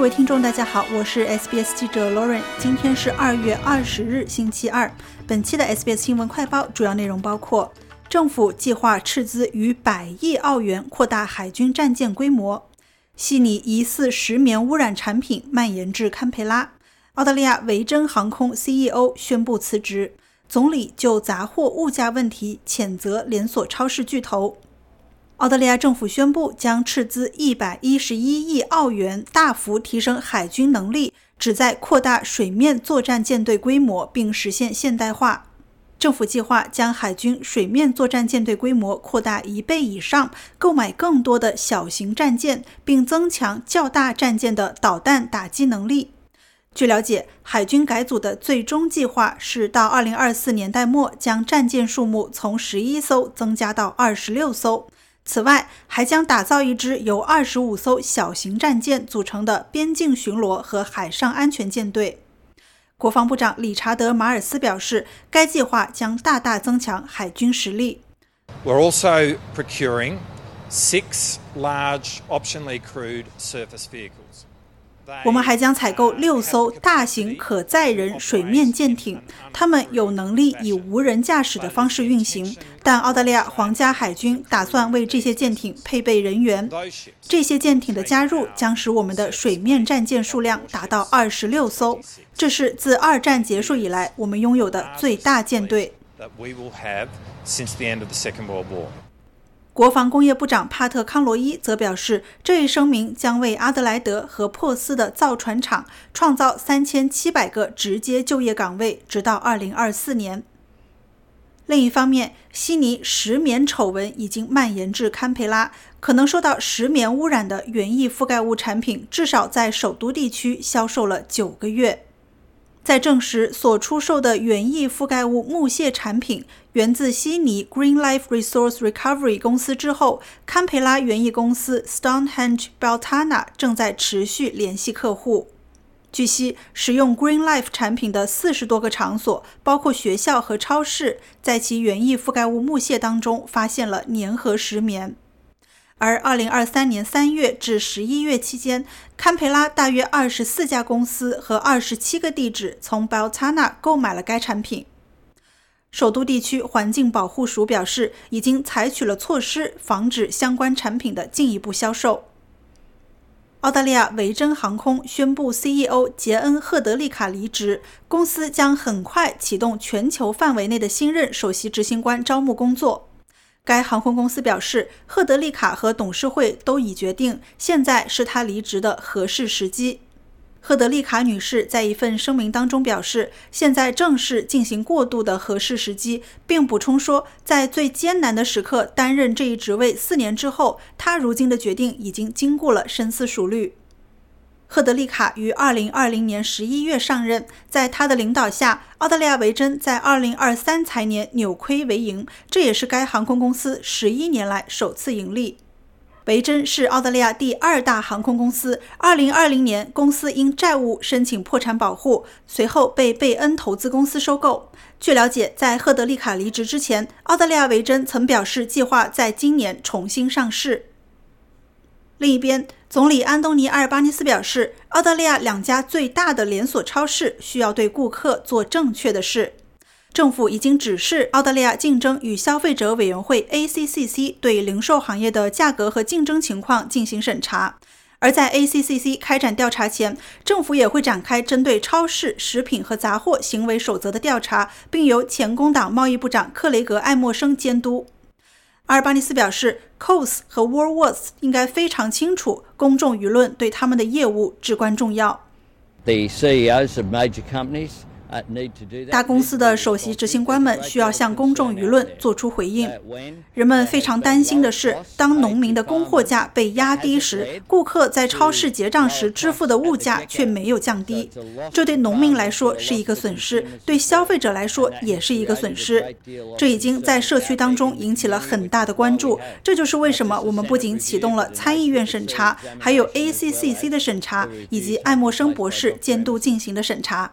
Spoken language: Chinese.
各位听众，大家好，我是 SBS 记者 Lauren。今天是二月二十日，星期二。本期的 SBS 新闻快报主要内容包括：政府计划斥资逾百亿澳元扩大海军战舰规模；悉尼疑似石棉污染产品蔓延至堪培拉；澳大利亚维珍航空 CEO 宣布辞职；总理就杂货物价问题谴责连锁超市巨头。澳大利亚政府宣布将斥资一百一十一亿澳元，大幅提升海军能力，旨在扩大水面作战舰队规模并实现现代化。政府计划将海军水面作战舰队规模扩大一倍以上，购买更多的小型战舰，并增强较大战舰的导弹打击能力。据了解，海军改组的最终计划是到二零二四年代末，将战舰数目从十一艘增加到二十六艘。此外，还将打造一支由二十五艘小型战舰组成的边境巡逻和海上安全舰队。国防部长理查德·马尔斯表示，该计划将大大增强海军实力。We're also procuring six large optionally crewed surface vehicles. 我们还将采购六艘大型可载人水面舰艇，它们有能力以无人驾驶的方式运行。但澳大利亚皇家海军打算为这些舰艇配备人员。这些舰艇的加入将使我们的水面战舰数量达到二十六艘，这是自二战结束以来我们拥有的最大舰队。国防工业部长帕特康罗伊则表示，这一声明将为阿德莱德和珀斯的造船厂创造三千七百个直接就业岗位，直到二零二四年。另一方面，悉尼石棉丑闻已经蔓延至堪培拉，可能受到石棉污染的园艺覆盖物产品至少在首都地区销售了九个月。在证实所出售的园艺覆盖物木屑产品源自悉尼 Green Life Resource Recovery 公司之后，堪培拉园艺公司 Stonehenge Beltana 正在持续联系客户。据悉，使用 Green Life 产品的四十多个场所，包括学校和超市，在其园艺覆盖物木屑当中发现了粘合石棉。而2023年3月至11月期间，堪培拉大约24家公司和27个地址从 Beltana 购买了该产品。首都地区环境保护署表示，已经采取了措施，防止相关产品的进一步销售。澳大利亚维珍航空宣布 CEO 杰恩·赫德利卡离职，公司将很快启动全球范围内的新任首席执行官招募工作。该航空公司表示，赫德利卡和董事会都已决定，现在是他离职的合适时机。赫德利卡女士在一份声明当中表示，现在正是进行过渡的合适时机，并补充说，在最艰难的时刻担任这一职位四年之后，她如今的决定已经经过了深思熟虑。赫德利卡于2020年11月上任，在她的领导下，澳大利亚维珍在2023财年扭亏为盈，这也是该航空公司11年来首次盈利。维珍是澳大利亚第二大航空公司。2020年，公司因债务申请破产保护，随后被贝恩投资公司收购。据了解，在赫德利卡离职之前，澳大利亚维珍曾表示计划在今年重新上市。另一边，总理安东尼·阿尔巴尼斯表示，澳大利亚两家最大的连锁超市需要对顾客做正确的事。政府已经指示澳大利亚竞争与消费者委员会 （ACCC） 对零售行业的价格和竞争情况进行审查。而在 ACCC 开展调查前，政府也会展开针对超市、食品和杂货行为守则的调查，并由前工党贸易部长克雷格·艾默生监督。阿尔巴尼斯表示，Coles 和 Woolworths 应该非常清楚，公众舆论对他们的业务至关重要。The CEOs of major companies 大公司的首席执行官们需要向公众舆论做出回应。人们非常担心的是，当农民的供货价被压低时，顾客在超市结账时支付的物价却没有降低。这对农民来说是一个损失，对消费者来说也是一个损失。这已经在社区当中引起了很大的关注。这就是为什么我们不仅启动了参议院审查，还有 ACCC 的审查，以及艾默生博士监督进行的审查。